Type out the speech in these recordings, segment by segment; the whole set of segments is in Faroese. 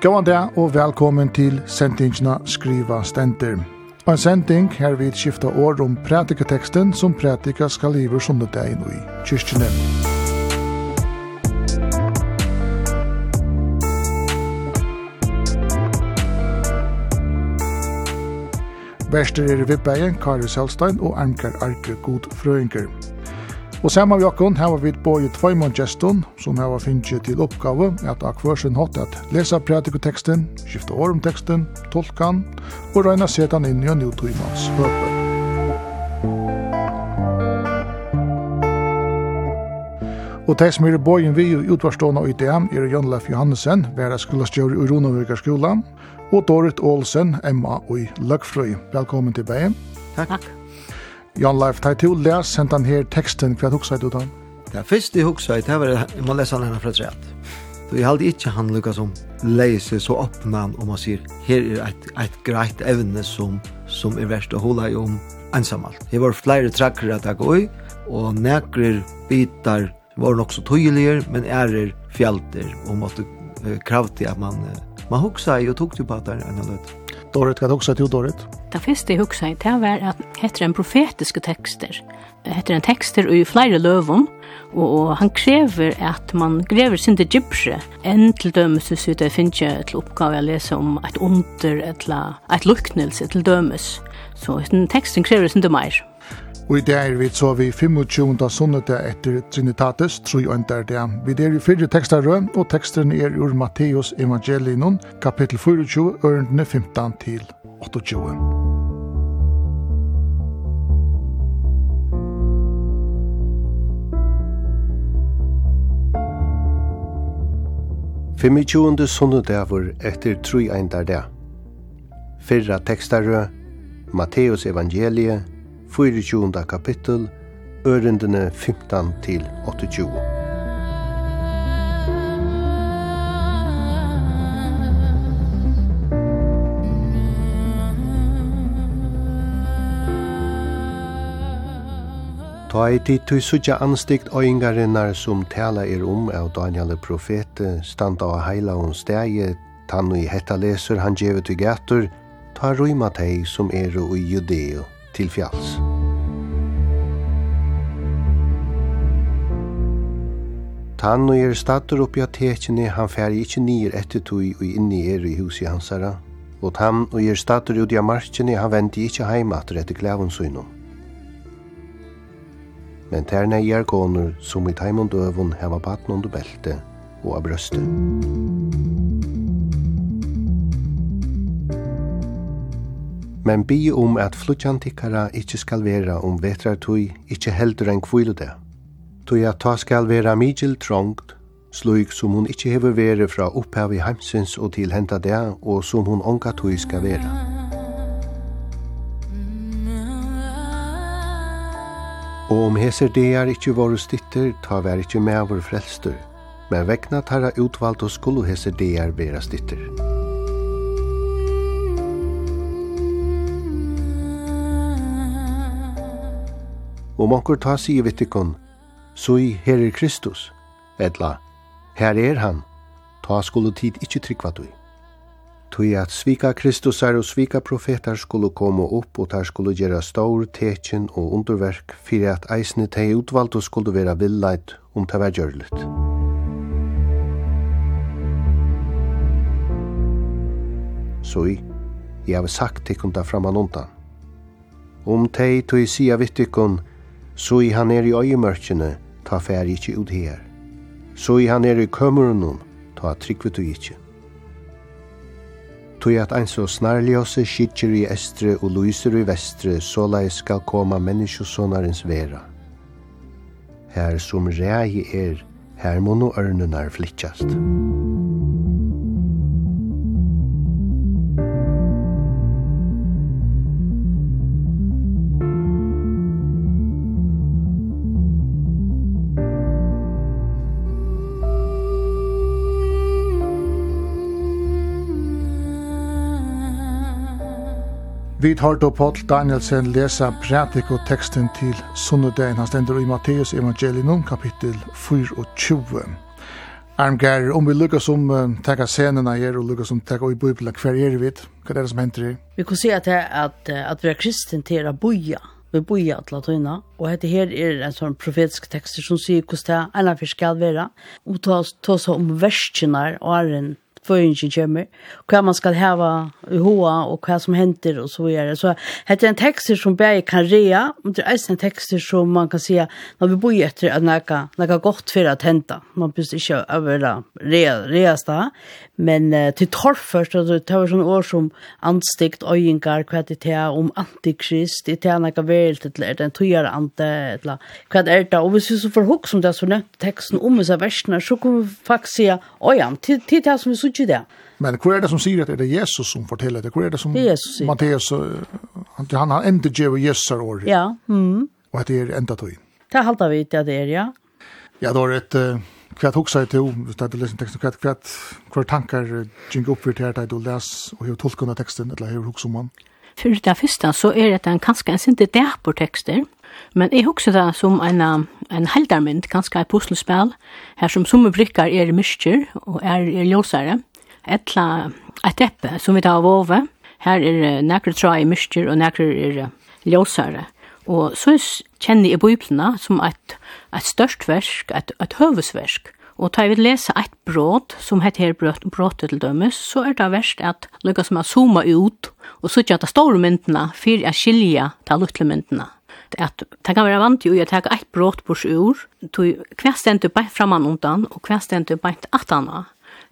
Gåan dag og velkommen til sendingina Skriva Stenter. En sending her vi skifta år om pratikateksten som pratika skal liver sundedagen i kyrkjene. Verster er i Vibbeien, Kari Selstein og Arnkar Arke Godfrøynker. Og saman vi okkon hava vi boi tveimon gestun som hava finnje til oppgave at akvørsen hatt at lesa pratikoteksten, skifta orumteksten, tolkan og røyna setan inn i en utrymans høpe. Og teg som er boi bojen vi utvarstående i DM er Jan Leif Johannesen, vera skolastjør i Ronavirka skola, og Dorit Olsen, Emma og Løgfrøy. Velkommen til Bein. Takk. Takk. Jan Leif, tar du les hentan her teksten, hva hugsa du utan? Det første jeg hugsa i, det var jeg må lese han fra treet. Så jeg hade ikke han lukka som leise så oppnavn om man sier her er et, et greit evne som, som er verst å holde i om ensamalt. Det var flere trakker at jeg går i, og nekrer bitar var nok så tydeliger, men ærer fjalter og måtte krav til at man, man hugsa i og tok til på at det er en løtt Dorit, hva hugsa du, Dorit? Det første jeg hugsa i, det var at heter en profetiske tekster. Heter en tekster i flere løvum, og, og han krever at man grever til gypse, enn til dømes hvis det finnes ikke til oppgave å lese om et under, et, et luknelse til dømes. Så den teksten krever sinde meir. Og i dag er vi så vi 25. sunnet etter Trinitatis, tru og der det. Vi er i fyrre tekster rød, og teksterne er ur Matteus evangelinon, kapittel 24, ørendene 15 til 28. Fimmtjúundu sunnudavur etter tru eindar det. Fyrra tekstarø, Matteus evangelie, 24. kapittel, ørendene 15 til 28. Ta i tid til suttja anstikt øyngarinnar som tala er om av Daniel profete, standa av heila og stegi, tannu i hetta leser han djevet i gator, ta røyma teg som er i judeo til fjalls. Tann og er statur oppi av tekjene, han færi ikkje nir etter tui og inni er i husi hansara. Og tann og er statur uti av marskjene, han vendi ikkje heima atur etter klævunsunnum. Men tærne er konur som i taimund øvun heva baten under belte og av brøstet. men bi om at flutjantikkara ikkje skal vera om vetrartui ikkje heldur enn kvilude. Tui at ta skal vera migil trångt, slug som hun ikkje hever vere fra opphav i heimsins og til henta det, og som hun onka tui skal vera. Og om heser dear ikkje våre stitter, ta vær ikkje med vår frelster, men vekna tarra utvald og skulle heser dear vera stitter. og onkur ta sig vitt ikkon, sui her er Kristus, etla, her er han, ta skulle tid ikkje tryggva du. Tui at svika Kristusar og svika profetar skulle komme opp og tar skulle gjera stor tekin og underverk fyrir at eisne tei utvald og skulle vera villait om ta var gjørlet. Sui, jeg har sagt tikkun da framan undan. Om tei tui sia vittikun, Så i han er i øyemørkene, ta fær ikkje ut her. Så i han er i kømurunum, ta trikvet du ikkje. Tui at ein så snarljåse skitjer i estre og lyser i vestre, såleis skal koma menneskesonarens vera. Her som rei er, her må no ørnenar flittjast. Musik Vi tar då Paul Danielsen läsa pratikoteksten till sunnudegin Han ständer i Matteus evangelium kapitel 4 och 20. Armgar, om vi lukkar som uh, teka scenerna her og lukkar som teka i bibelen, hver er vi? Hva er det som henter i? Vi kan se at, at, at vi er kristen til å boja. Vi boja til latina. Og dette her er en sånn profetisk tekst som sier hvordan det ene for skal være. Og ta oss om verskinar og er en føyingen kommer, hva man skal heva i hoa, og hva som henter, og så det Så dette er en tekster som bare kan rea, men det er også en tekster som man kan sige, når vi bor etter at det er godt for at henta. man bør ikke over rea, rea stad, Men uh, til torrførst, altså, det var sånne år som anstikt øyengar, hva det er om antikrist, det er nekka velt, eller den tøyere ante, eller hva det er det. Og hvis vi så får hukk som det, så nevnt teksten om disse versene, så kan vi faktisk si, oja, til det som vi sier det. Men hva er det som sier at det er Jesus som forteller det? Hva er det som Jesus sier? Matteus, han, han har enda djev Jesus her året. Ja. Mm. Og at det er enda tøy. Det halter vi til at det er, ja. Ja, det var et... Uh, Kvart hugsar til, hvis det er lesen teksten, kvart, kvart, kvart tankar gink upp fyrir til at du les og hefur tolkun teksten, eller hefur hugsa om han? Fyrir det fyrsta så er det en kanskje en sinte dæpur tekster, men jeg hugsar det som en, en heldarmynd, kanskje et puslespel, her som som brikkar er myskjer og er, er ljósare, etla et eppe som vi tar av over, her er nekker trai myskjer og nekker er ljósare. Og så kjenner jeg Bibelna som et, et størst versk, et, et høvesversk. Og tar vi lese et bråd, som heter her bråd, bråd til dømes, så er det verst at lukka som å zooma ut, og så ikke at det store myndene, for jeg skilja de luttele myndene. At det kan være vant jo at jeg tar et bråd bors ur, hver stendt du beint framan undan, og hver stendt du beint atana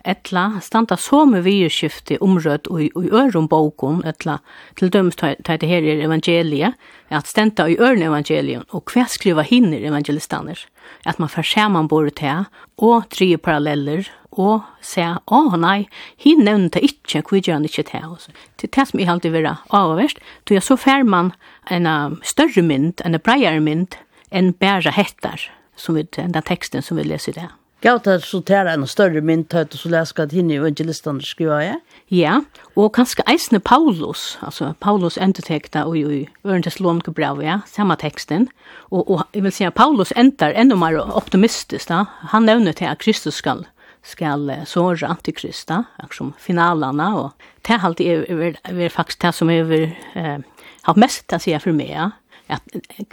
etla standa somu virskifti omrød og i ørum boken etla til dømes tæt her er evangeliet, at stenda i øren evangelion og hva skriva hinner evangelistaner, at man fer saman bor til og tre paralleller og se, å oh, nei, hin nevnt det ikke hva gjør han ikke til oss. Til det som jeg alltid vil avverst, då jeg så fer man en større mynd, en breiere mynd, enn bæra hettar, som vi, den teksten som vi leser i det. Gav det så til en større myndtøyt, og så leser jeg henne i evangelistene skriva, ja? Ja, og kanskje eisne Paulus, altså Paulus endetekta og i Ørentes långebrev, ja, samme teksten. Og, og jeg vil si at Paulus endar enda mer optimistisk, da. Han nevner til at Kristus skal, skal såre antikrista, som finalene, og det er alltid er, er, faktisk det som er eh, har mest å si for meg, ja. At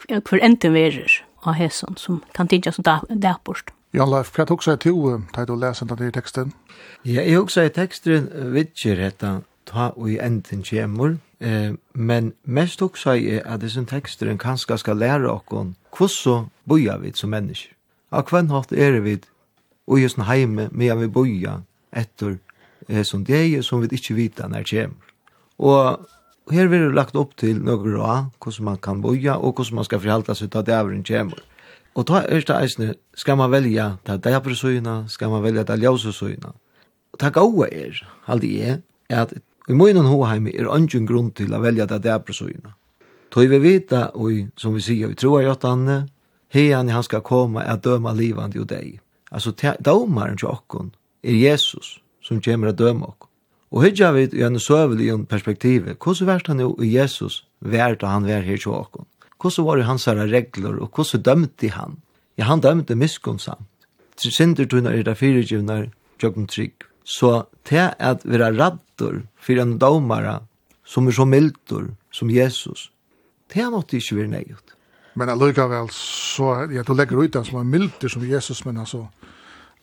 hver enden verer av hesson som kan tidja som dæpurst. Jan Leif, hva tok seg til da du leser denne teksten? Ja, jeg tok seg teksten vidtjer dette ta og i enden kjemur, eh, men mest tok seg at disse teksten kanskje skal lære oss hvordan boja vi som mennesker. Av hvem hatt er vi og just heime med vi boja etter eh, som det er som vi ikke vet når kjemur. Og her vil det lagt opp til noe råd, hvordan man kan boja og hvordan man skal forhalte seg til at det er en kjemur. Og ta er det eisne, skal man velja ta dæpre søyna, skal man velja ta ljause søyna. Og ta gaua er, halde jeg, at i munnen hoheimi er ønsken grunn til a velja ta dæpre søyna. Tøy vi vita, og som vi sier, vi tror at han, heian han skal koma er døma livandi og deg. Altså, dømaren til okkon er Jesus, som kommer at døma okkon. Og hyggja vi i en søvelig perspektiv, hvordan vært han jo i Jesus vært og han vær her til okkon? hvordan var det hans regler, og hvordan dømte han? Ja, han dømte miskunnsamt. Sinder tunnar er det fyrirgivnar tjøkken trygg. Så til at vi er rattor for en domare som er så mildur som Jesus, det måtte ikke være nøyot. Men allikevel, så, ja, du legger ut den som er mildur som Jesus, men altså,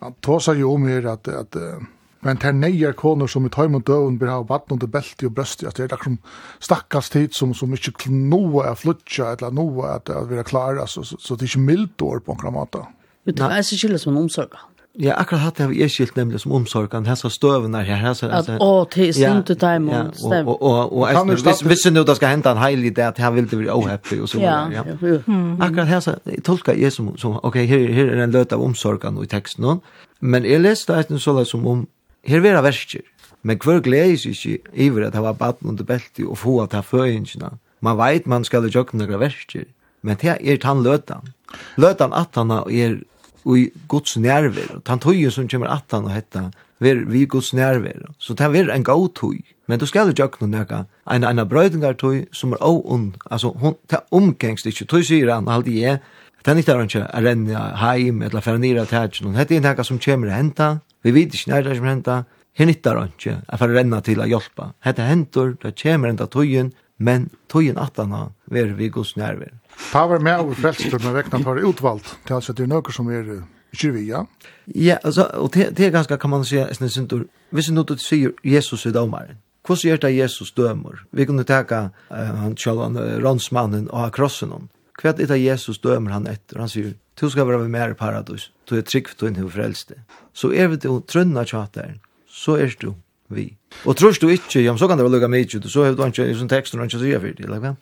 han tåsar jo om her at, at, at Men ter neier koner som i tøymund døven blir ha vatten under belti og brøsti, at det er akkur stakkast tid som, som ikke noe er flutja, eller noe er at, at vi er klara, så, så, så det er ikke mildt år på enkla måte. Men det er ikke som omsorga. Ja, akkurat hatt jeg er skilt nemlig som omsorgan, hessa støvene her, hessa... At, å, til sint ut dem, og stem. Og, og, og, og hvis, hvis nu det skal hente en heilig idé, at han vil det være åheppig, og så videre, ja. ja. Mm. Akkurat hessa, jeg tolkar jeg som, som ok, her, her er en løt av omsorgan i teksten, men jeg leste det sånn som om her vera verskir. Men hver gleis ikkje iver at hava baden under belti og få at ha føyingsina. Man veit man skal jokk nøkra verskir, men det er tann løtan. Løtan at han er i gods nærver, tann tøyen som kommer at han og hetta, ver vi guds nærver. Så det er en god tøy, men du skal jokk nøkra en anna brøydingar tøy som er ound, altså hon, det omgengst ikkje, tøy sier han, halde jeg, Det er ikke det ikke å renne heim, eller færa nira tætjen, og dette er noe som kommer å hente, Vi vet ikke nær det som hentar, her nytter han ikke, jeg får renne til å hjelpe. Hette hentor, det kommer enda tøyen, men tøyen at han attana ver vi gos nærver. Paver med over frelster, men vekna for utvalgt, til altså det er noe som er kyrvi, ja? Ja, altså, og det er ganske, kan man si, snes sindur, hvis du nåttet sier Jesus i domaren, Hvordan gjør det Jesus dømer? Vi kunne teka uh, han, han, uh, ronsmannen og ha krossen om. Hva er det Jesus dømer han etter? Han sier, Du skal være med i paradis. Du er trygg for din frelste. Så er vi til trønna tjateren. Så er du vi. Og tror du ikke, ja, så kan det vel lukka mye så har du ikke i sånn tekst, og du ikke sier for det, eller hva?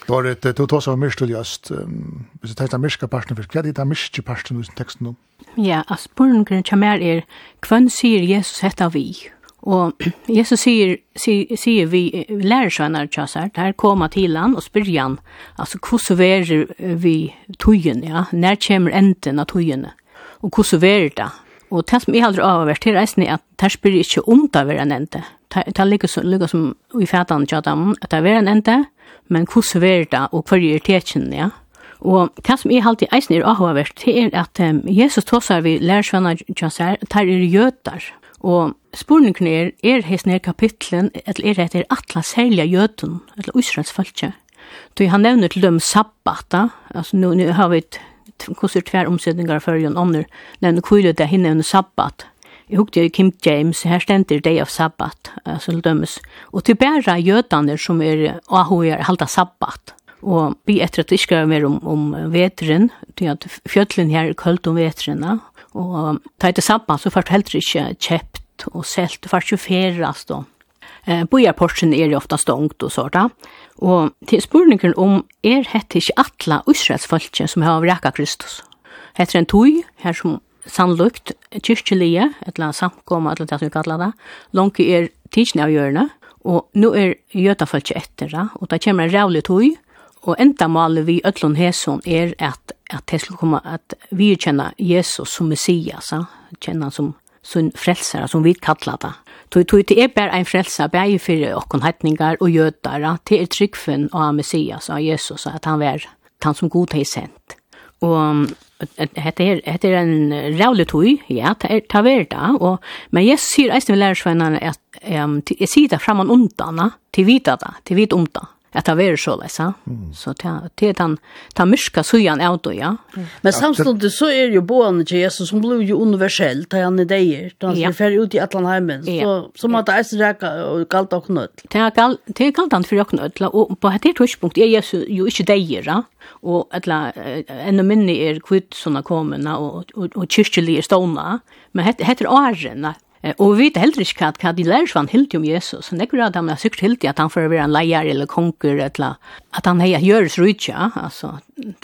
Det var et, du tar seg av myrst just, hvis du tar den myrska parten først, hva er det den myrske parten i teksten nå? Ja, altså, spørsmålet er, hva sier Jesus hetta vi? Og Jesus sier, sier, sier vi lærersønner til oss her, der kommer til han og spyr han, altså hvordan verer vi tøyen, ja, når kommer enden av tøyene, og hvordan verer det? Og det som jeg aldri avhvert til reisen er at det spyr ikke om det verer en ende. Det er like som i fætene til dem, at det verer en ende, men hvordan verer det, og hva er det ja? Og det som jeg alltid eisen er avhvert, det er at um, Jesus tåsar vi lærersvenner, til der er jøter, og spurningen er, er hesten nere kapitlen, eller er det atla særlige jøden, eller Israels falskje? Då han nevner til dem sabbata, altså nu, nu har vi et kusser tver omsetninger for Jon ånder, nevner kvile det, han under sabbat. Jeg hukte jo Kim James, her stender Day of Sabbat, altså dømes. Og til bæra jødene som er ahoer halda sabbat, og vi etter at det ikke er mer om, om vetren, til at fjøtlen her er kølt om vetrena, og ta etter sabbat så først heller ikke kjepp ut och selt för 24 då. Eh bojarporsen är ju ofta stångt och sånt. Och till spurningen om är hett ikke alla Israelsfolket som har räcka Kristus. Heter en toj här som sannlukt kyrkjelige, eller samkomma, eller annet som vi kallar det, langt er tidsne av hjørne, og nå er jødafølget etter det, og det kommer en rævlig tog, og enda maler vi ødlån hæsson er at, at det skulle komme at vi kjenner Jesus som Messias, kjenner han som sin frelsere, som vi kallar det. Tog tog det är bara en frälsa, bäge för okkon hettningar och jötar, det är tryggfen av Messias, av Jesus, att han var han som god har sent. Og hette er, hette er en rævlig tøy, ja, det er tavert da, og, men Jesus sier eisen vi lærer at um, jeg sier det framan undana, til vita da, til vita undana att det är så läsa. Mm. Så det till den ta myska sujan ut då ja. Mm. Men samtidigt så är ju boan Jesus som blir ju universell ta han i där. Då han fer ut i Atlantheimen så så må det är och kallt och nöt. Det är kallt det är kallt för och knött och på det touchpunkt är Jesus ju inte där ja. Och alla ännu minne är kvitt såna komna och och kyrkliga stona. Men heter heter Arjen Og vi vet heller ikke hva de lærer seg han om Jesus. Men det er at han har sikkert helt at han får være en leier eller konger, eller at han har gjøres rydtja. Altså,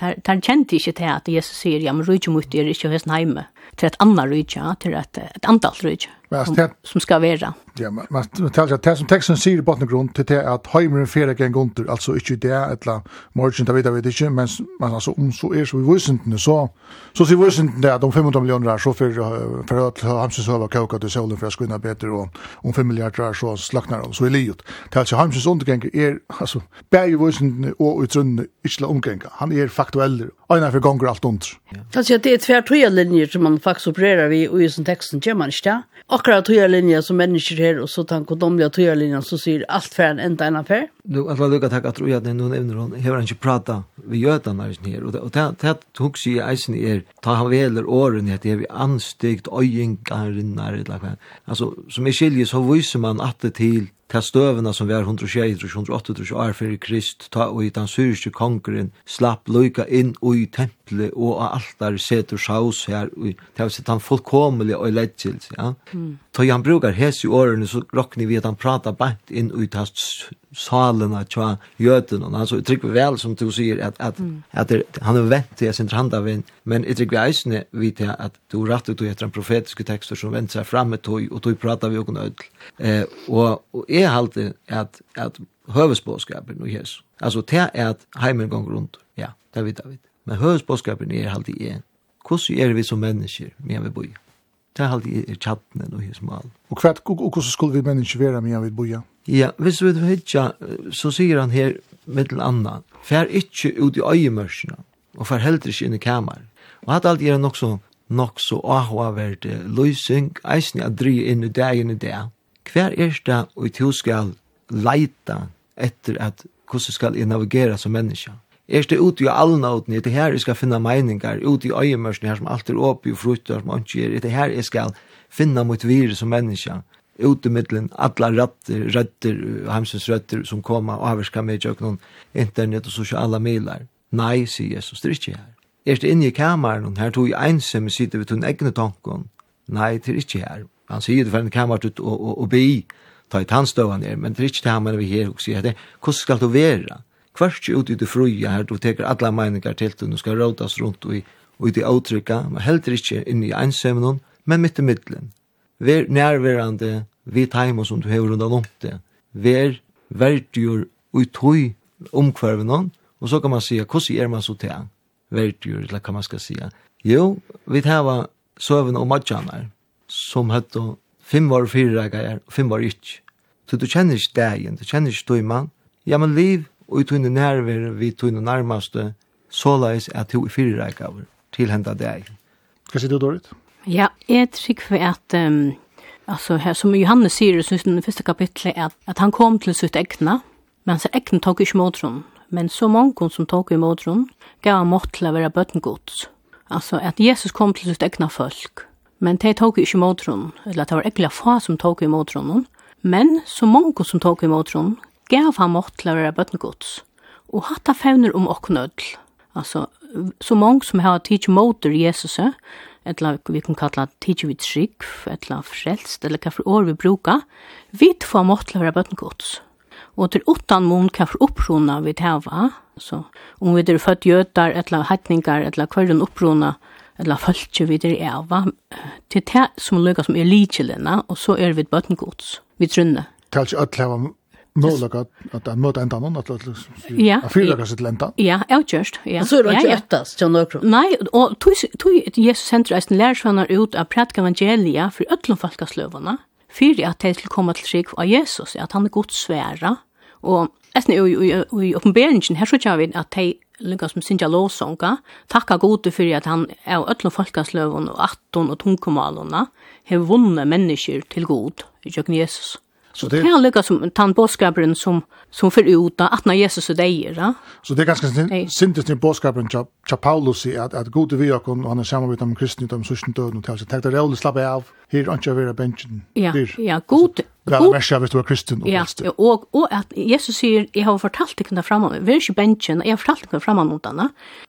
han kjente ikke til at Jesus sier, ja, men rydtja mot er ikke høsten heime, til et annet rydtja, til et, et antall rydja. Men som, det, som skal vara. Ja, men man talar att det som teksten sier i botten grund det att Heimeren fer en gunter alltså inte det eller margin där vet vi inte men man alltså om så är så i visste så så sier vi det at om de millioner miljoner så för för att Hamsens høver var til solen for å kunna bättre och om 5 miljarder så slaknar de så i livet. Alltså Hamsens undergång är alltså i ju og och ikke la omgånga. Han är faktuell Einar for gonger alt under. Alltså ja. det är tver tøya linjer som man faktiskt opererar vi och i sån texten gör man det? Akkurat tøya linjer som människor här och så tanko de tre linjer så ser allt för en enda en affär. Du att vad du takk at tror jag att evner nämner hon hur han prata vi gör det när och och det det tog sig isen är ta han väl åren det er vi anstigt øyengarinnar, när det alltså som är skiljer så viser man att det till ta støvene som var 160-180 år fyrir Krist, ta og i den syriske kongren slapp løyka inn og i tempel atle og av altar setur saus her, og det er han fullkomelig og lettjils, ja. Mm. Tøy han brukar hes i årene, så råkni vi at han prata bant inn ut av salena tja jötun, og han så uttrykker vel som du sier, at, at, mm. at er, han er vent til sin handa trandavinn, men uttrykker vi eisne vidt jeg at du rett ut etter en profetiske tekster som vent seg fram med tøy, og tøy prata vi okkur nødl. Eh, og, og jeg halte at, at høvesbåskapen og Jesus. Altså, det er at heimen gong rundt. Ja, det vet jeg vidt. Men høvesbåskapen er alltid en. Hvordan er vi som mennesker med vi bor? Det er alltid i tjattnen og hos mal. Og hvordan skulle vi mennesker være med vi bor? Ja, hvis vi vet så sier han her med til annan, fær ikke ut i øyemørsene, og fær heller ikke inn i kamer. Og hatt alltid er nok så nok så ahoavert løsning, eisen jeg dreier inn i dagen i det. Hver er det og i to skal leita etter at hvordan skal jeg navigere som menneske? Er det ute i allnåten, det her jeg skal finne meninger, ute i øyemørsen her som alt er åpig og frukt og som han er det her jeg skal finne mot vire som menneske, ute middelen alla røtter, røtter, hamsens røtter som kommer og avvarskar med jøkken internet og sosiale miler. Nei, sier Jesus, det er ikke her. Er det inne i kameran, her tog jeg ensam sitter vi til en egne tanken. Nei, det er ikke her. Han sier det for en kamer ut og, og, og, be, ta i tannstøvan her, men det er ikke det her, vi her, og sier det, hvordan skal du være? kvart ut i det fruja her, du teker alla meiningar til du, du skal rådas rundt og i, og i det avtrykka, men heller ikkje inn i einsemnen, men mitt i middelen. Ver nærverande vi heima som du hever rundan om det. Ver verdjur ui tui omkvarvenon, og så kan man sija, hvordan er man så til verdjur, eller hva man skal sija. Jo, vi hava søvn og madjanar, som høtto fem var fyrregar, fem var ikk. Så du kjenner ikke dagen, du kjenner ikke tøyman. Ja, men liv og i tunne nærver vi tunne nærmaste, såleis er to i fyrirreikaver til henda deg. Hva sier du, Dorit? Ja, jeg tror at, um, altså, her, som Johannes sier, synes den første kapitlet, at, at han kom til sitt egna, men så egna tok ikke modron. Men så mange som tok i modron, gav han mått til å være bøttengods. Altså, at Jesus kom til sitt egna folk, men de tok ikke modron, eller at det var egna fa som tok i modron, men så mange som tok i modron, gav han mått til å være bøtnegods. Og hatt av fevner om åknødl. Altså, så mange som har tidsi måter Jesus, eller vi kan kalla tidsi vid trygg, eller frelst, eller hva for år vi bruka, vi får mått til å være bøttengods. Og til åttan mån hva for opprona vi tava, så om vi er født jøtar, eller heitningar, eller kvarren opprona, eller følge vi er eva, til det som lukka som er likelina, og så er vi bøttengods, vi trunne. Tals öll hava Nålaga att att möter en annan att ja, att fyra kanske till ända. Ja, just. ja. Så är det inte öttast, John Ökron. Nej, och tog Jesus centrum resten lärsvannar ut att prætka evangelia för öllum folkaslövana, för att de skulle komma till sig av Jesus, att han är gott svära. Och Esten i oppenberingen, her så kjenner vi at de lykkes med Sintja Låsonga, takka gode for at han er ødelen folkansløven og 18 og tungkomalene, har vunnet mennesker til god, i kjøkken Jesus. Så det kan lika som tant boskapen som, som för ut att när Jesus är där. va? Så det är ganska syntes boskapen cha cha Paulus i att, att gode vi och han är samman med dem kristna utom sysken död och till sig. Tack dig rävlig slappa av. Här är inte över benchen. Ja, ja god. Väl är märka hvis du är kristen och ja, och, och att Jesus säger, jag har fortalt dig kunna framan, vi är inte benchen. jag har fortalt dig kunna framan mot henne.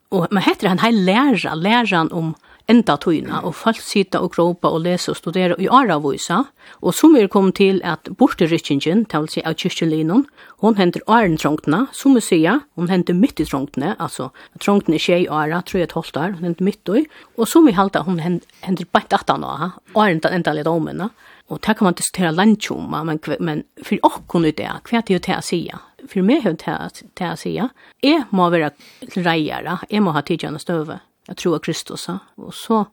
Och man heter han, han lära läran om enda tøyna, og folk sitter og gråpa og lesa og studera i Aravoisa, og som er kom til at borterykkingen, til si av kyrkjelinun, hon henter Aren trångtene, som vi sier, hon henter midt i trångtene, altså trångtene skje i Ara, tror jeg tolvt hon henter midt i, og som vi halda, hon henter bare at han av, æren den enda litt omena, og det kan man diskutere landtjoma, men, men for åkken i det, hva er det til å si? For meg er det til å si, jeg må være reiere, jeg må ha tidgjerne støve, jag tror av Kristus. Och så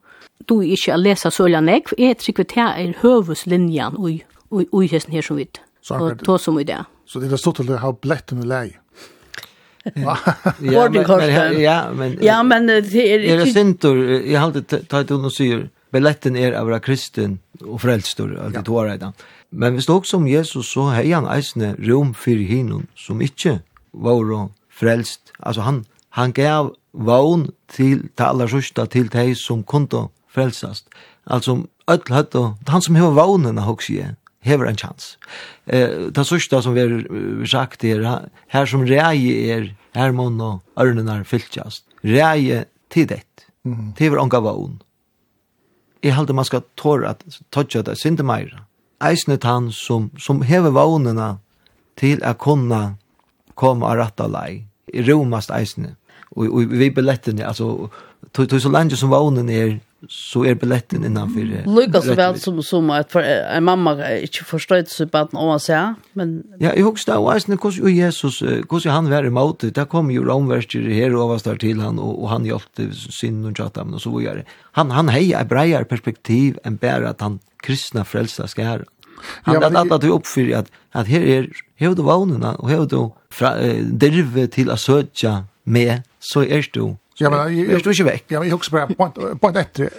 du ikke å lese Sølja Nekv, Jag tycker att det er och i hesten här som vidt. Og ta som i det. Så det är stått att det har bletten med läge. ja, men, men, ja, men, ja, men det är... ikke... Er det sintor, jeg har alltid tagit under og sier, billetten er av kristen og frelstor, alt det tåret da. Men hvis det også om Jesus, så har han eisne rom for hinnom som inte var frelst. Altså han, Han gav vogn til det aller sørste til de som kunne frelsast. Altså, ødel høtt og han som har vognene, hos jeg, hever en chans. Eh, det sørste som vi har sagt her, her som rei er, her må nå ørnene fylltjast. Rei til dett, til hver onga vogn. Jeg halte man skal tåre at tåtja det synte meira. Eisnet han som, som hever vognene til å kunne komme og lei. I romast eisnet och och vi billetten alltså tog tog så länge som vånen är så är billetten innan för Lucas väl som som att för en mamma inte förstår så på att hon säger men Ja, jag husar då alltså när kus Jesus kus han var emot det där kom ju romvärster här och var står till han och, han hjälpte sin och chatta men så vidare. Han han hejar brejer perspektiv än bara att han kristna frälsa ska här. Han ja, att du uppfyller att att här är hur du vånarna och hur du derve till att söka med så er du Ja, men jag är inte väck. Ja, men jag också bara point point efter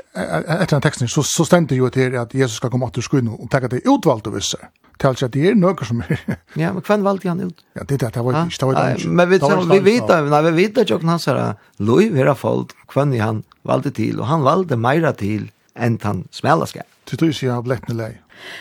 efter texten så så ständer ju till att Jesus ska komma åt ur och ta det utvalda vissa. Tals att det är några som Ja, men kvann valde han ut. Ja, det där det var inte det var Men vi vi vet när vi vet att jag sa Loi Louis Vera Fold kvann han valde till och han valde Meira till än han smällaska. Du tror ju jag har blivit.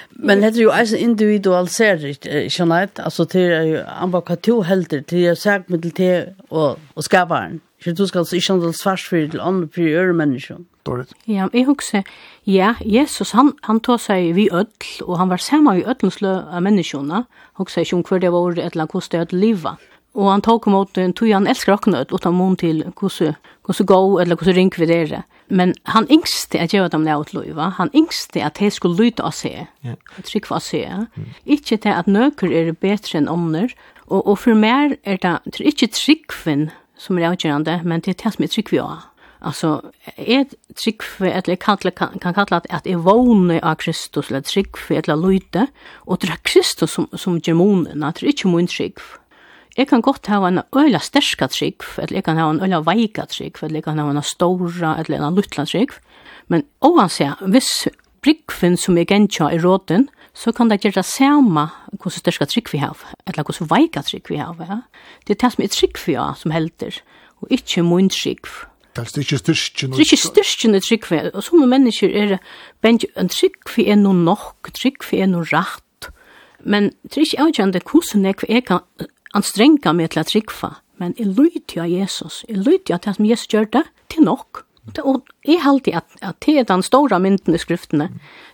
Men det är ju alltså individualiserat, skjønner Altså til han var hva to helter, til jeg sagt med til te og, og skaparen. Så du skal altså ikke handle svars for til andre for øre mennesker. Dårlig. Ja, jeg husker, ja, Jesus, han, han tog seg vi ødel, og han var sammen i ødelslø av menneskene. Husker jeg ikke om hver det var et eller annet hvordan det er livet. Og han tog mot en tog han elsker akkurat, og ta mån til hvordan gå eller hvordan ring vi dere. Men han yngste at gjøre dem det åt løyva, han yngste at de skulle lyde av seg, yeah. Trykk av seg. Mm. Ikke til at nøkker er bedre enn ånder, og, og for meg er det det er ikke tryggven som er avgjørende, men det er det som er trygg vi Altså, er är eller jeg att kan kan kalla det at jeg vågner av Kristus eller trick eller att og det er Kristus som som gjør månen, at det er ikke mun trick jeg kan godt ha en øyla sterska trygg, eller jeg kan ha en øyla veika trygg, eller jeg kan ha en stora, eller en luttla trygg, men oansett, hvis bryggfinn som jeg gentja i råden, så kan det gjøre det samme hvordan sterska trygg vi har, eller hvordan veika trygg vi har. Ja? Det er det som er trygg vi har som helder, og ikke mun trygg. Det er ikke styrkjen. Det er ikke styrkjen i tryggve. Og som mennesker er bensje, en tryggve er noe nok, trygg vi er noe rett. Men det er ikke avgjørende hvordan jeg kan Han strenga meg til å rikva, men jeg lytter av Jesus, jeg lytter av det som Jesus gjør det, til nok. Og jeg halte at, at det er den store mynden i skriftene,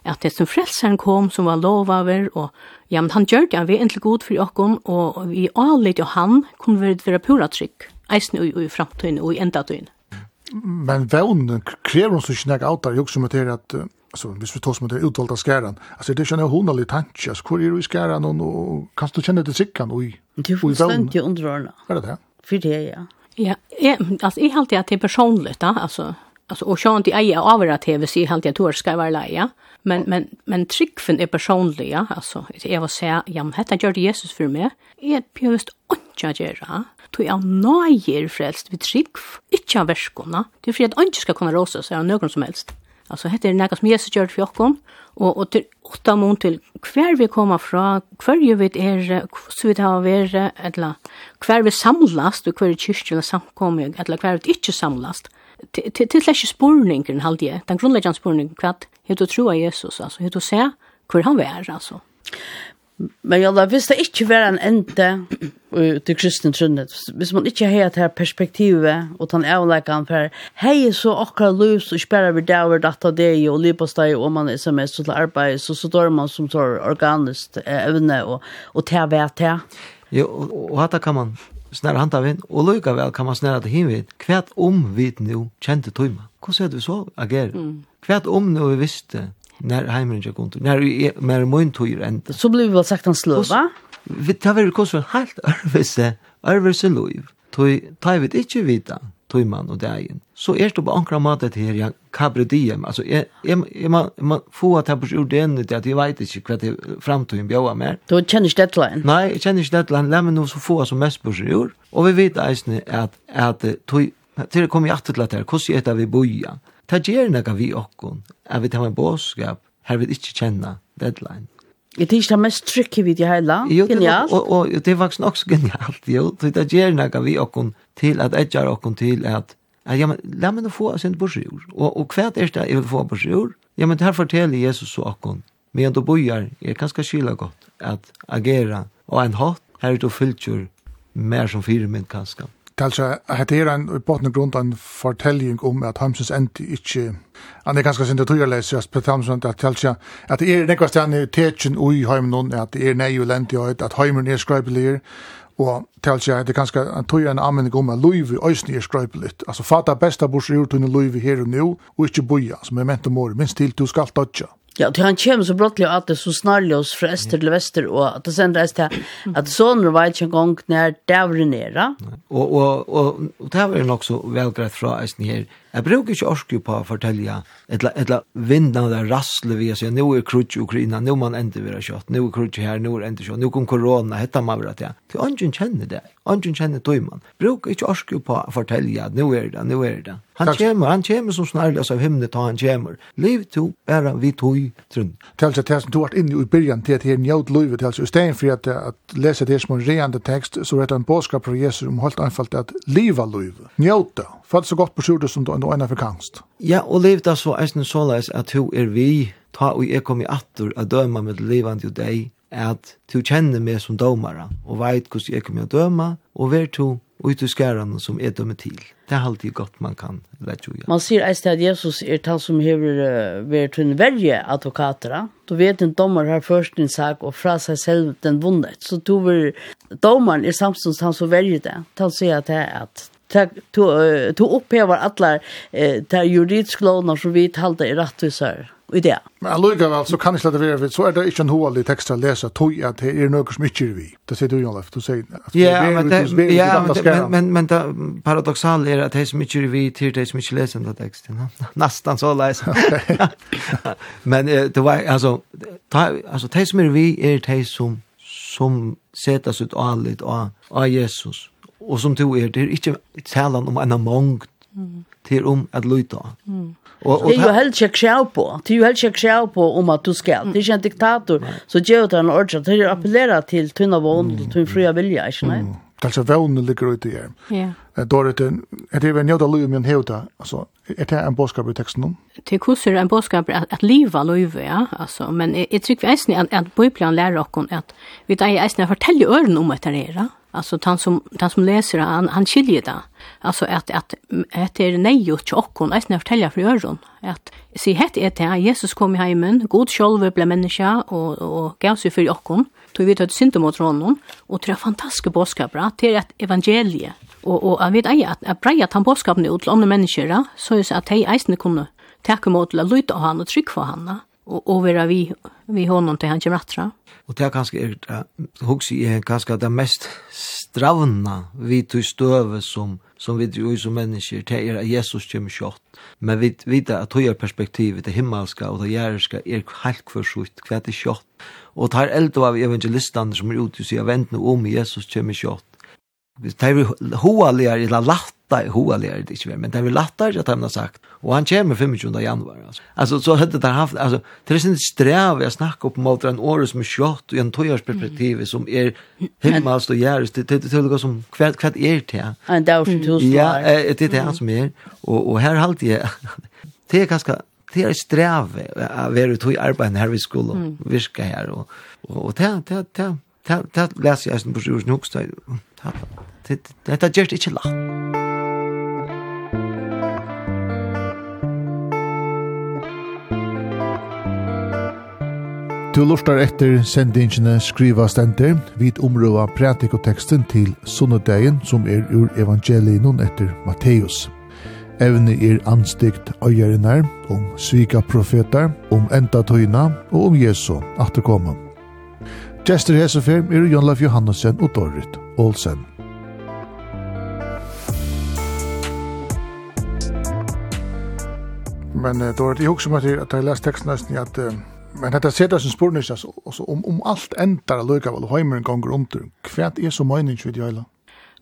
at det som frelseren kom, som var lov over, og ja, men han gjør det, han er egentlig god for åkken, og vi avlid av han, kunne vi være pura trygg, eisen i, i fremtiden, og i enda tøyen. Men vevnen krever oss ikke nek av der, jo som er til at uh alltså hvis vi tar som det utvalda skärran alltså det känner hon lite tanke alltså hur är du i skärran och, och kan du känna det sickan oj du får stönt ju underordna är det det? För det ja. Ja alltså jag alltid jag det personligt då alltså alltså och jag inte äger av det tv så helt jag tror ska vara leja men men men trickfen är personliga alltså jag vill säga ja detta gör det Jesus för mig är pjust inte göra tog jag nöjer frälst vid trick inte av verskona det är för att inte ska kunna rosa så av någon som helst. Alltså heter det något som Jesus gjort for oss og, og til åtta mån til hver vi kommer fra, hver vi vet är så vi har vært, eller hver vi samlast, og hver kyrkan eller samkommer eller hver vi ikke samlast, til, til, til slash spurningen halt jeg, den grunnleggende spurningen kvart hur du tror Jesus alltså hur du ser hvor han er, altså. Men jag la det inte var en ende till kristen trunnet. Hvis man inte har det här perspektivet og den avläkan för hej så akkurat løs, og spärrar vi där data det och lipas dig og man är som er så til arbete så så dør man som tar organisk eh, evne och och ta vet til. Jo och hata kan man snära handa vin och lycka vel kan man snära det hinvid. Kvärt om vid nu kände Hvordan Hur ser vi så agerer? Mm. Kvärt om nu vi visste när hemmen jag kunde när mer mun tur ända så blev väl sagt han slöva vi tar väl kosa helt arvese arvese lov tog tar vi inte vita tog man och dagen så är det på ankra matet här jag kabrediem alltså är är man man får att ha på orden det att jag vet inte vad det framtiden bjöa mer då känner det deadline. Nej känner det deadline. Lämna nu så få som mest på sig och vi vet alltså att att tog till kommer jag att till att här hur det vi boja ta ger nega vi okkon, at vi tar med båskap, her vi ikke kjenna deadline. Jeg tykker det er mest tricky vid det hele, jo, genialt. Og, og, og det er faktisk også genialt, jo. Så det gjør noe vi okkon til, at jeg okkon til at, at ja, men, la meg nå få sin borsjord. Og, og hva er det jeg vil få borsjord? Ja, men her forteller Jesus så okkon, men du bojar, jeg kan skal skyla godt, at agera, og en hatt, her er du fylltjør, mer som fire min kanskje. Alltså att det är en i botten grund en fortelling om at Hamsens endi inte han er ganska sent att göra läs just på Hamsen att tälja at det är något stan i ui oj hem någon er nei är nej ju lent jag att hemmen är skräpelig och tälja att det ganska en tog en användning om att Louis ösn är skräpligt alltså fatta bästa bors gjort under Louis här og nu och inte boja som är mentor minst til du skal toucha Ja, til han kommer så brottelig at det er så snarlig oss fra øster til vester, og at det sen rest til at sån var ikke en gang når det var nere. Og, og, og, og det var nok så välgrett fra östen her, Jeg bruker ikke orske på å fortelle etla, etla vindan der rassle vi sier, nå er krutsk Ukraina, nå man ender vi kjøtt, nå er krutsk her, nå er ender kjøtt, nå kom korona, hette man vil at jeg. Til ånden kjenner det, ånden kjenner tog man. Bruker ikke orske på å fortelle at nå er det, nå er det. Han kommer, han kommer som snarlig av himmelen ta han kommer. Liv to, bare vi tøy trunn. Til seg til som du har vært inne i byrjan til at her njaut livet, seg, i stedet for at, at lese det som en reende tekst, så er det en bådskap fra Jesus om helt anfallt at liva livet, njóta Følt så godt på sjurde som du enda kangst. Ja, og liv da så eisen såleis at du er vi, ta og jeg kom i attur a døma med livande og deg, at du kjenner meg som dømare, og veit hvordan jeg kommer å døma, og vær to ut i skærene som er dømme til. Det er alltid godt man kan lette jo. Man sier eisen at Jesus er han som hever vært en verje advokater. Du vet en dommer har først en sak, og fra seg selv den vunnet. Så du vil, dommeren er samstånds han som verje det. Han sier at det er at to opphevar alla eh, ter juridisk lånar som vi talde i rattvisar i det. Men allukka vel, så kan det slett være, så er det ikke en hål text att å lese, tog at det er noe som ikke er vi. Det sier du, Jan Leif, du sier det er det ja, men, men, men paradoxal er at det som ikke er vi, til det som ikke leser den teksten. Nästan så leis. men det var, altså, altså, det som er vi er det som som sättas ut allt och av Jesus og som du er, det er ikke talan om en mångt, mm. det er om at lyta. Mm. Og, og det er jo helt ikke krav på, det er jo helt ikke krav på om at du skal, det er ikke en diktator, så gjør det en ordre, det er appellera til tunna vågen, mm. tunn fria vilja, ikke nei? Mm. Det er Alltså vågen ligger ute i er. Ja. Då är det att det är en njöda liv med en hevda, alltså, är det en bådskap i texten om? Det är kusur en bådskap att, att liva liv, ja, alltså, men jag tycker vi eisen att, att Bibeln lärer oss att vi tar eisen att fortälla öronen om att det är, Alltså han som han som läser han han skiljer det. Alltså att att att det är nej och chock och nästan fortälja för öron att se het är det Jesus kom i hemmen, god själv blev människa och och gav sig för jocken. Tog vi ett synd mot honom och tre fantastiska budskap att det är ett evangelie och och jag vet ej att att preja han budskapen ut till andra människor så är så att hej eisne kunde ta emot och lyda han och tryck för han och och vara vi vi honom till han kommer attra. Och det är kanske är hooks i är kanske det mest stravna vi tog stöve som som vi ju som människor det är Jesus kommer kort. Men vi vet att höjer perspektivet det himmelska och det järiska är helt för sjukt kvätt i kort. Och tar eld av evangelistan som är ute och säger vänt nu om Jesus kommer kort. Det är ju hoaliga i la latt lätta i hoa lärare det inte men det är väl lättare att han har sagt. Och han kommer 25 januari alltså. alltså så hade det haft alltså det är inte sträv jag snackar upp mot en års med skott och en tojars perspektiv som är hemmas och järs det det det som kvärt kvärt är det en tusen tusen ja det är det som är och och här halt jag det är ganska det är sträv att vara ute i arbetet här vi skolan viska här och och det det det det läser jag sen på sjukhuset nu också Dette gjør det ikke lagt. Du lortar etter sendingene skriva stender, vid områda pratikoteksten til sunnedagen som er ur evangelien etter Matteus. Evne er anstikt øyerinnar, om svika profetar, om enda tøyna og om Jesu atterkommen. Gjester Hesefer er Jon Leif Johannessen og Dorrit Olsen. Men uh, då är det också som att jag läst texten nästan att uh, men detta sätter sin spår nästan om, om allt ändar lukar väl hemmen gånger om till. Kvärt är så mening vid det hela.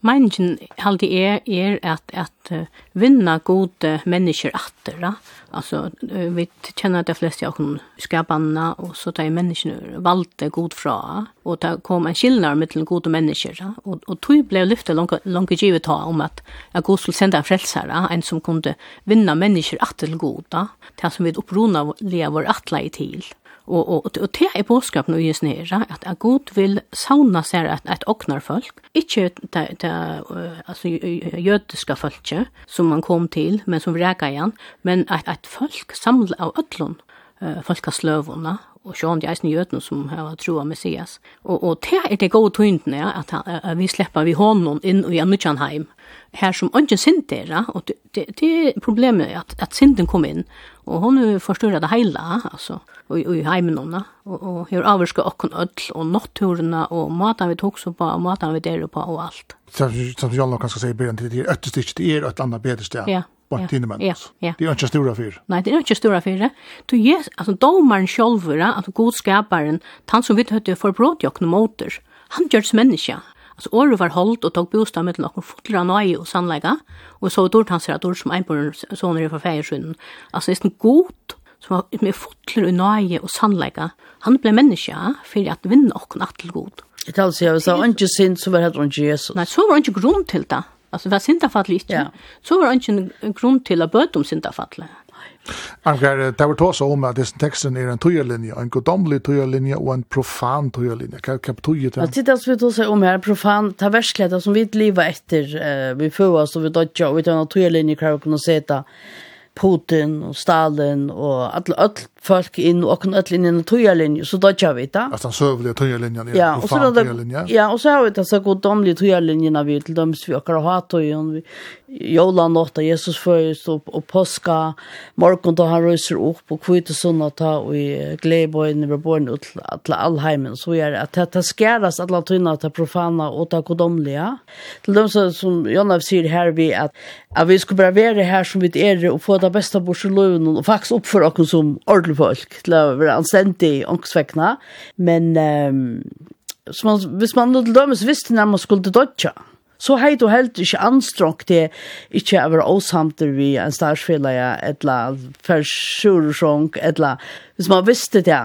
Meningen halde er, er at, at vinna gode mennesker atter, da. Altså, vi kjenner de fleste av hun skapanna, og så tar menneskene valde god fra, og det kom en skillnad mellom gode mennesker, da. Og, og tog ble lyftet langt givet ta om at, at god skulle sende en frelsere, en som kunde vinna mennesker atter til god, da. Det som vi opprona lever attla i til. Og, og, og te er boskap no is nere, at, at god vil sauna seg et, et oknarfolk, ikke ta det altså, jødiska folket som man kom til, men som reka igjen, men at at folk samla av ødlån, uh, folkasløvåna, og sjón dei eisen gjøtene som har troa Messias. Og, og det er det gode tøyndene, ja, at, at vi sleppa vi honom inn i Anutjanheim, her som ikke sint er, og det, det, det er problemet at, at sinten kom inn, og hun forstyrrer det hele, altså, og, og i heimen henne, og, og her avvarsker åkken ødel, og natturene, og maten vi tok så på, og maten vi deler på, og alt. Som Jallar kan skal si i begynnelsen, det er øttestikk, det er et annet bedre sted. Ja, bara till men. Ja, ja. Det är inte stora för. Nei, det er ikke stora för. Du ges altså, domaren själva, altså, godskaparen, han som vi hörde för brott jag motor. Han gjør det som menneske. Altså, året var holdt og tog bostad med noen fotler av nøye og sannlegga, og så dårlig han ser at dårlig som einbøren sånne er fra feiersynden. Altså det er en god som var med fotler av nøye og sannlegga. Han ble menneske for at vinne okken at god. Jeg taler seg, jeg sa, ikke synd, så var det ikke Jesus. Nei, så var det ikke grunn til det. Alltså vad syndafall inte. Ja. Så var det inte en grund till att böta om syndafall. Angar, det var tås om at disse teksten er en tøyerlinje, en godomlig tøyerlinje og en profan tøyerlinje. Hva er tøyet det? Det så vi tås om här, profan, ta versklighet som vi lever etter, vi får oss och vi dodja, och vi tar en tøyerlinje kvar och kunna seta Putin och Stalin och alla alle folk inn og kan öll inn i tøyarlinjen, så då kör vi det. Att den sövliga tøyarlinjen är ja, och så då Ja, och så har vi dessa godomliga tøyarlinjerna vi till dem vi åker och har tøyen. Vi jola nåtta Jesus förs upp och påska morgon då han röser upp och kvitt och såna ta och i glädjebojen över born ut alla allheimen så är det att det skäras alla tunna ta profana och ta godomliga. Till dem som, som Jonna säger här vi att, att vi ska bara vara här som vi är och få det bästa bort i löven och faktiskt uppför oss som ordentligt ordentlig folk til å være anstendig ångsvekkene. Men um, man, hvis man til dømes visste når man skulle dødja, så hei du helt ikke anstrengt til ikke å være åsamter vi en starsfellere, eller forsjurrong, eller hvis man visste det.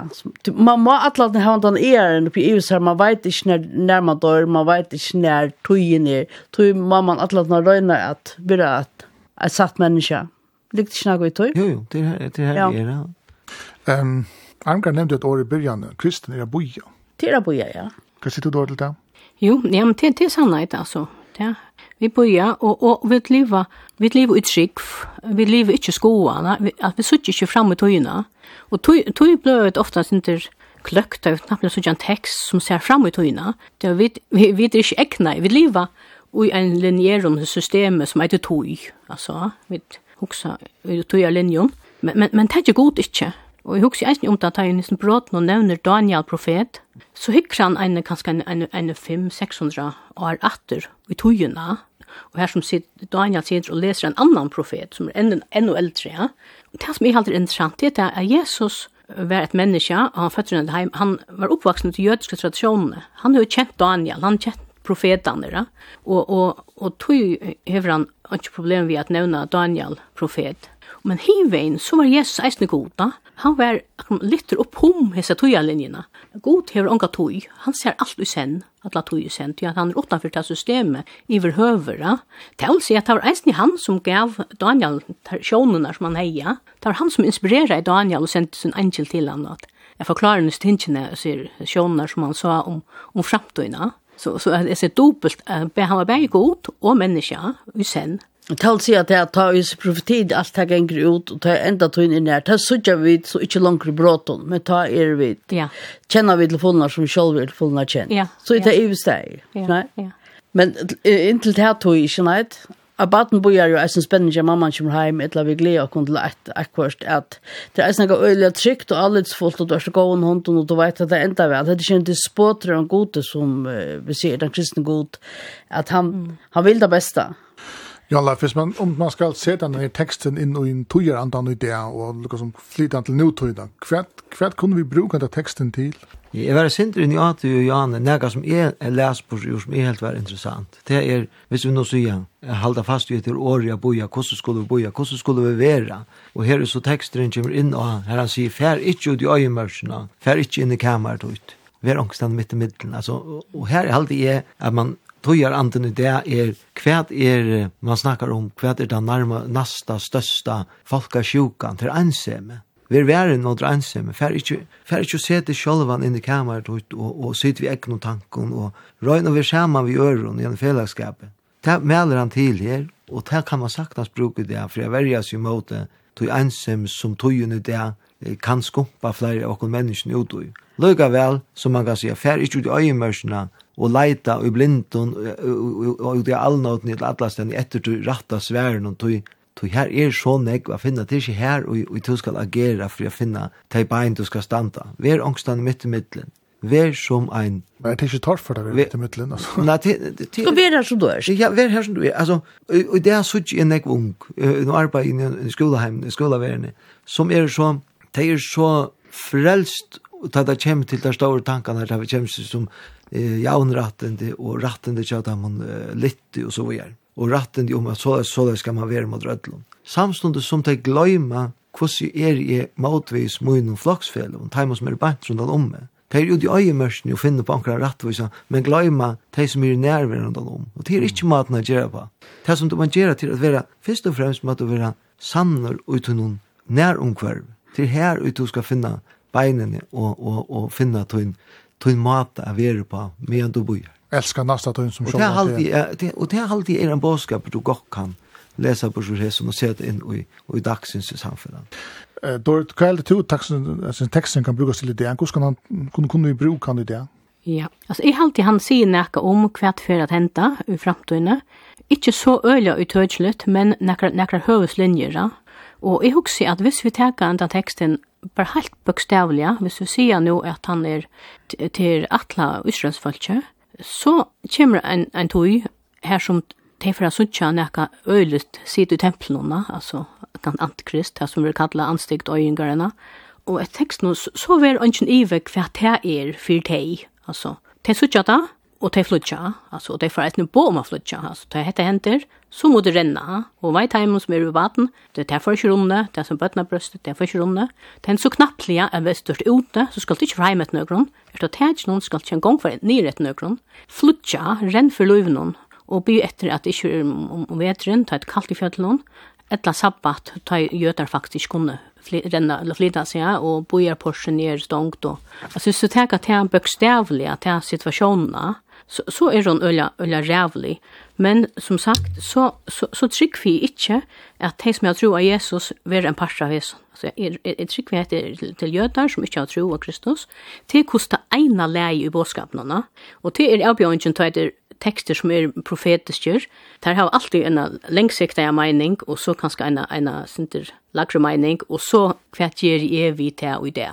Man må atle at ha den æren på EU, så man vet ikke når, når man dør, man vet ikke når tøyen er. Tøy må man atle at man røyner at vi er et satt menneske. Likt ikke noe i tøy? Jo, jo, det her, det er her ja. er det. Um, Armgar nevnte et år i byrjan, kristen er boja. Det er boja, ja. Hva sitter du til det? Jo, ja, men det, det er sannhet, altså. Ja. Vi boja, og, og vi lever, vi lever i trygg, vi lever ikke skoene, vi, at vi sitter ikke frem i tøyene. Og tøy, tøy ble det ofte ikke kløkt, og knapt sitter en tekst som ser frem i tøyene. Det er vi, vi, vi er ikke ekne, vi lever i en linjerum system som heter tøy. Altså, vi hoksa i tøy linjen. Men, men, men det er ikke god, ikke. Og jeg husker eisen om det at jeg nesten brått nå nevner Daniel profet, så hykker han en, kanskje en, en, en 500-600 år atter i togene, og her som sitter, Daniel sitter og leser en annan profet, som er enda, enda eldre. Ja. Og det som er helt interessant, det er at Jesus var et menneske, og han fødte henne hjem, han var oppvaksen til jødiske tradisjonene. Han har jo kjent Daniel, han har kjent profetene, ja. og, og, og tog hever han ikke problem ved at nevne Daniel profet, Men hivein, så var Jesus eisne goda, han var litter upp hom hessa tuja. God hever onga tøy. han ser allt i sen, alla tøy i sen, at han er utenfor det systemet iver høvera. Det vil si at det var eisne han som gav Daniel sjånene som han heia, det var han som inspirerer Daniel og sendte sin angel til han at jeg forklarer hans tingene, sier sjånene som han sa om, om framtøyene. Så, så jeg ser dobbelt, han var bare god og menneska i sen, Tal sier at jeg tar hos profetid, alt det ganger ut, og ta enda tog inn her. Ta sier vi så ikke langt i bråten, men ta er vi. Ja. Kjenner vi telefoner som selv er telefoner kjent. Ja. Så det er jo steg. Ja. Ja. Men inntil det her tog ikke, nei. Jeg baden bor jo, jeg synes spennende mamma kommer hjem, et eller vi gleder og kunne til et akkurat, at det er snakket øyelig trygt og alle fullt, og du er så god en hånd, og du vet at det enda vel. Det er ikke en dispåter og en gode som vi sier, den kristne god, at han, han vil det beste. Ja Jalla, hvis man, om man skal se denne teksten inn i en tøyer andan idé og lukka som flytta til nøytøyda, hva, hva kunne vi bruka denne teksten til? Jeg var sindri inn i Ati og Jan, nega som jeg les på seg, som er helt var interessant. Det er, hvis vi nå sier, halda fast i etter året boja, hvordan skulle vi boja, hvordan skulle vi vera? Og her er så teksteren kommer inn, og her han sier, fær ikke ut i øyemørsene, fær ikke inn i kamerat ut. Vi er ångstan mitt i middelen, altså, og her er alltid jeg at man tøyar anden i det er hva er, man snakkar om, hva er den nærma, nasta, størsta folkasjukan til ansemme. Vi er væren noe til ansemme. Fer ikkje fer ikkje sete sjølvan inn i kamerat og, og, og sitte vi ekno tanken og røyna vi saman vi øron gjennom fellesskapet. Det melder han til her, og det kan man saknas bruke det, for jeg verja seg mot det, tog ansem som tojen i det, kan skumpa flere av okkur menneskene utøy. Løyga vel, som man kan sige, fer ikkje ut i øyemørsene, og leita i blindun og ut i allnåten i atlasten etter du ratta sværen og tog tog her er så nek å finna, det er ikke her og, og du skal agera for å finna de bein du skal standa. Vær ångstan mitt i middelen. Vær som ein... Men det er ikke torf for deg midt i middelen, altså. Nei, det er... Skal være her som du er. Ja, vær her som du er. Altså, og det er sånn en nek ung, nå arbeid i skoleheim, i skolaverne, som er så, de er så frelst, og det kommer til de store tankene her, det kommer til som eh, jaunrattende og rattende til at man eh, lytte og så videre. Og rattende om at så, så det skal man være mot rødlund. Samstående som de gløyma hvordan er jeg motvis mun og og teimer som er bant rundt om meg. De er ute i øyemørsene og finner på ankra rattvisa, men gløyma de som er nærværende om. Og det er ikke maten å gjøre på. Det som du må gjøre til at være, først og fremst må du være sanner uten noen næromkvarv. Det er her ut du skal finne beinene og, og, og finne tøyen tog mat av er på medan du bor. Älska nästa tog som sjål. Och det är alltid er en bådskap du gott kan läsa på sjukhusen och se det in i, i dagsins samfällan. Eh, då är det till texten kan brukas till idén. Hur ska han kunna kunna vi bruka han idén? Ja, alltså i halte han sier näka om kvart för att henta i framtiden. Inte så öliga utöjligt, men näkra, näkra ja. Og jeg husker at hvis vi teker enda teksten bare helt bøkstavlig, hvis vi sier nå at han er til atla Israelsfølge, så kommer en, en tog her som te fra suttja nekka øyligt sitt i templona, altså kan antikrist, det som vi kallar anstikt øyengarena, og et tekst nå, så ver ønsken ivek hva det er for deg, altså, te suttja da, og te flutja, altså, og te fra et nivå om a flutja, altså, te hette henter, så må du renne. Og vei teimen som er i vaten, det er for ikke runde, det er som bøtna brøstet, det er for ikke runde. Det er så knapplige hvis du er ute, så skal du ikke reime et nøkron. Er det tæt noen skal ikke en gang for nere et nøkron. Flutja, renn for løyvnån, og by etter at det ikke er om vetren, ta et kaldt i fjøtlån, etla sabbat, ta gjøtar faktisk kunne renna eller flyta sig ja, og bojar porsen ner stångt då. Alltså så tänka att han bokstavliga att han situationerna så, så er hon øyla, øyla rævlig. Men som sagt, så, så, så trygg vi ikke at de som har tro av Jesus vil en parst av Jesus. Altså, jeg, jeg, jeg trygg vi etter til, til jøder som ikke har tro av Kristus, til kosta eina leie i båtskapene. og til er avbjørnsen til etter tekster som er profetiske, der har alltid en lengsiktig mening, og så kanskje en, en sinter lagre mening, og så hva gjør jeg vi til og i det.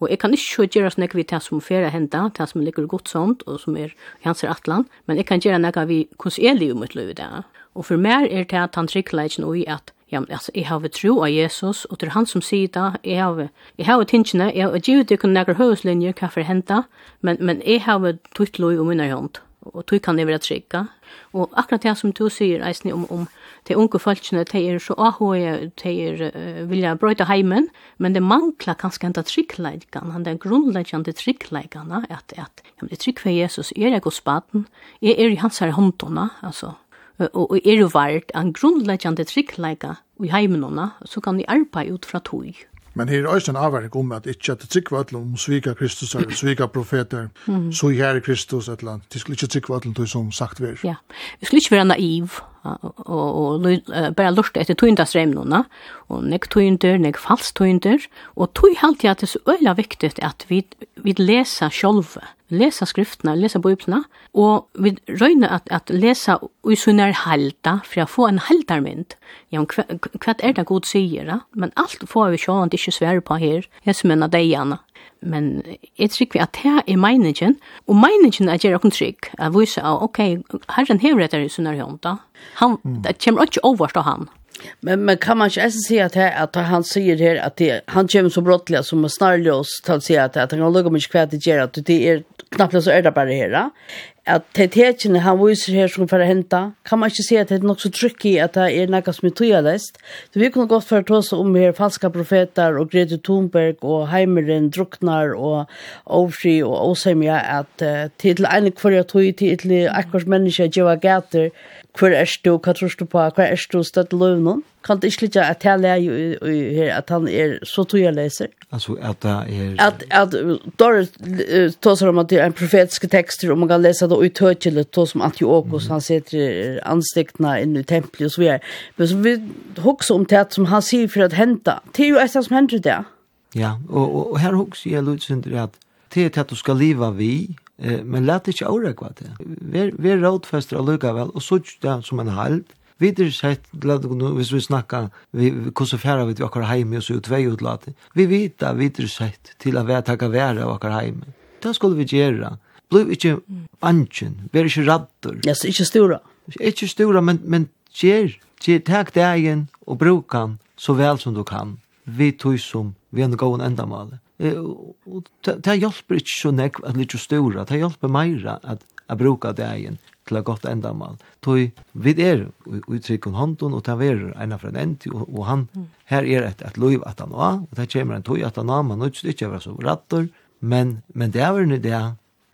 Og jeg kan ikke gjøre sånn vi til som ferie henta, til som ligger godt sånt, og som er i hans atlan, men jeg kan gjøre noe vi hvordan konselig om mitt liv det. Og for meg er det at han trykker ikke noe i at Ja, men altså, jeg har tro av Jesus, og det er han som sier det, jeg har, jeg har tingene, jeg har givet dere noen høyslinjer, hva for henta, men, men jeg har tøyt lov om min hånd, og tøyt kan jeg være trygg. Og akkurat det som du sier, Eisne, om, om de unge folkene, de er så ahoje, de er, uh, vilja brøyta heimen, men det mangla kanskje enda tryggleikene, han den grunnleggjande tryggleikene, at, at ja, men det trygg for Jesus er jeg hos baden, jeg er i hans her håndtona, altså, og, og er jo vart en grunnleggjande tryggleika i heimenona, så kan de arbeide ut fra tog. Men her er også en avverk om at ikke at det trykker alle om svika Kristus eller svika profeter, mm. så her er Kristus et eller annet. Det skulle ikke trykker alle til som sagt vi Ja, vi skulle ikke være naiv og, og, og bare lurte etter tøyndasremnene, og nek tøynder, nek falsk tøynder, og tøy halte jeg at det er så øyla viktig at vi, vi leser sjølve lesa skriftene, lesa bøyplene, og vi røyner at, at lesa i sånne er halda, for å få en haldarmynd. Ja, hva, hva er det god sier, da? Men alt får vi sjåan ikke svære på her, jeg som mener deg gjerne. Men jeg tror vi at det er meningen, og meningen er gjerne trygg, at vi sier, ok, herren hever etter i sånne er hånda. Han, mm. Det kommer ikke overst av han. Men men kan man ikke si at, her, at han sier her at det han kommer så brottliga som er snarlig oss til å si at, at han lugg om inte hva det gjør at det er knappt så er det bara här. Att det tätchen han viser här som for å hente, Kan man inte si att det är nok så tricky att det är noe som är tydligt. Så vi kunde gott för oss om her falska profeter och Greta Thunberg och Heimeren drucknar och Ofri och Osemja att till en jeg tog til ett akkurat människa att gater, hver er du, hva tror du på, hva er du støtt løv noen? Kan det ikke litt at jeg lærer her, at han er så tog jeg leser? Altså at det er... At, at Doris tåser om at det er en profetiske tekster, og man kan lese det ut høytjelig, tås som Antiochus, mm. han sitter anstiktene inn i tempelet og så videre. Men så vi hokser om det som han sier for at hente. Det er jo et som hender det. Ja, og, og, og her husker jeg litt synder at det er til at du skal leva vi, men let ikkje avrekva det. Vi er rådfester allukavall, og sutt det som en halv. Vi er sett, hvis vi snakkar, hvordan færa vi til okkar heime, og så ut vei utlati. Vi vita, vi er sett, til at vi er takka vera av okkar heime. Det skulle vi gjera. Bliv ikkje bansjen, vi er ikkje. Ja, så ikkje stora. Ikkje stora, men, men gjer, gjer, tak degen og brukan så vel som du kan. Vi tog som, vi har en gåen endamålet det hjelper ikke så nekk at litt stora, det hjelper meira at jeg bruker dagen til et godt endamal. Toi, vi er uttrykken hånden, og det er ena fra en ent, og, han, her er et, et liv at han var, og det kommer en tog at han var, man nødt ikke være så rattor, men, men det er en det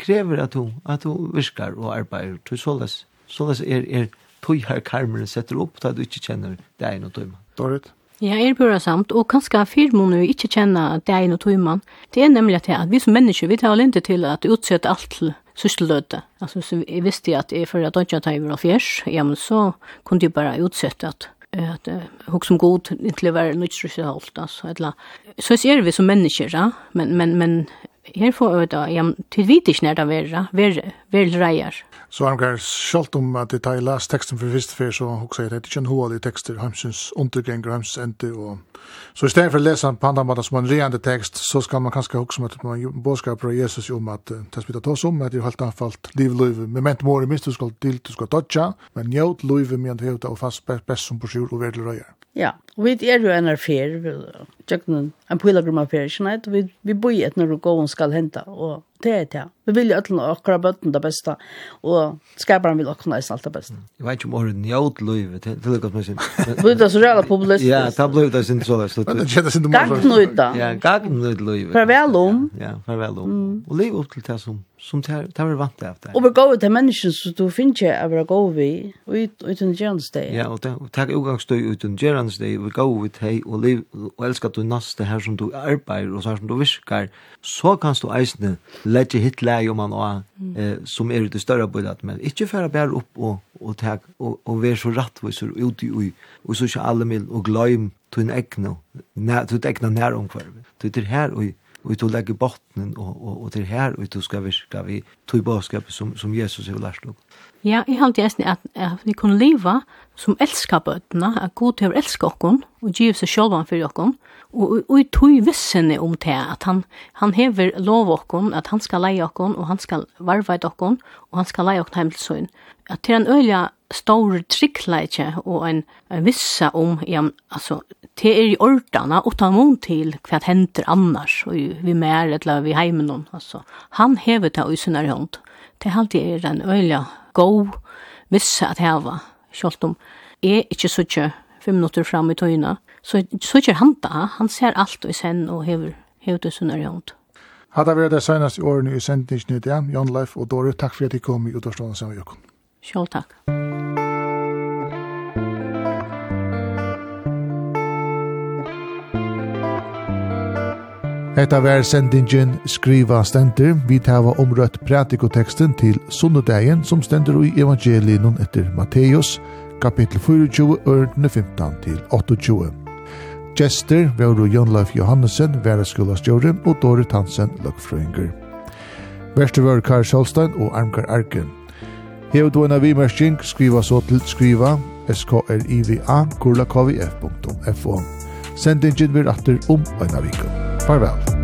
krever at hun, at hun virkar og arbeider, tog såles, såles er, er tog her karmeren setter opp, da du ikke kjenner det ene og tøyma. Dorit? Ja, er bra samt, og kanskje fyrt må vi ikke kjenne deg og tøyman. Det er nemlig at, at vi som mennesker, vi tar lente til at utsette alt til sysseløte. Altså, så jeg visste at jeg før at jeg tar over fjers, ja, men så kunne jeg bare utsette at at uh, som god inntil å være nødt til å altså, Så ser vi som mennesker, ja, men, men, men her får jeg da, jeg tyder vidt ikke nær det verre, verre, verre reier. Så han gav selv om at jeg tar les teksten for første fyr, så hun sier at det ikke er noe av de tekster, hemsens undergrenger, hemsens ende, og så i stedet for å lese han på andre måter som en reende tekst, så skal man kanskje huske om at man bådskaper av Jesus om at det spiller ta oss om, at det er helt anfalt liv og liv, men ment måre minst du skal til, du skal dodja, men njøt liv, men det hevda og fast best som på sjur og verre reier. Ja, og vi er jo en affær, tjøkken, en pilgrim affær, vi, vi bor i et når gåen skal hente, og det er det. Vi vil jo alle akkurat bøtten det beste, og skaperen vil akkurat nøysen alt det beste. Jeg vet ikke om året njød løyve det er godt med sin. Blir det så reelle populistisk? Ja, det ble det sin så løyve. Det kjenner sin mål. Gagnøyd da. Ja, gagnøyd løyve. Farvel om. Ja, farvel om. Og liv opp til det som som tar tar vant av det. Og vi går til mennesker så du finner ikke av å gå vi ut uten gjernsteg. Ja, og takk utgangsstøy uten gjernsteg, vi går vi til og liv og elsker du naste her som du arbeider og så her som du visker, så kan du eisne lägga hit läge om man har eh, som är ute större budet men inte för att bära upp och och ta och och vara så rättvis och ut i och så ska alla med och glöm till en ägna när till ägna när om kvar till det här och och till lägga botten och och och till här och till ska vi ska vi tog boskap som som Jesus har lärt oss. Ja, i allt det är att vi kan leva som elskar bøtna, at Gud hever elskar okkon, og giv seg sjálvan fyrir okkon, og, og i tui vissene om det, at han, han hever lov okkon, at han skal leie okkon, og han skal varveit okkon, og han skal leie okkon heimelsøyn. At til en øyla stor tryggleitje og en, en vissa om, ja, altså, det er i ordana, utan mån til hva henter annars, og vi mer, eller vi heimen, altså. Han hever det i sin hånd. Det er alltid er en øyla god vissa at heva, Selv om er ikke sitter fem minutter fram i tøyene, så sitter han da. Han ser alt i sen og hever, hever det sunner i hånd. Hadde vært det seneste årene i sendingen i det, Jan Leif og Dore, takk for at de kom i utavstående sammen med dere. Selv takk. Takk. Hetta var sendingen Skriva Stenter. Vi tava omrøtt pratikoteksten til sundedagen som stender i evangelien etter Matteus, kapittel 24, ørne 15 til 28. Gjester var Jon Leif Johannessen, væreskolastjøren, og Dorit Hansen, løgfrøynger. Værste var Karl Sjolstein og Armkar Arken. Hev du en av vimersking, skriva så til skriva skriva skrva kurlakvf.fo. Sendingen vil atter om en av. Farvel.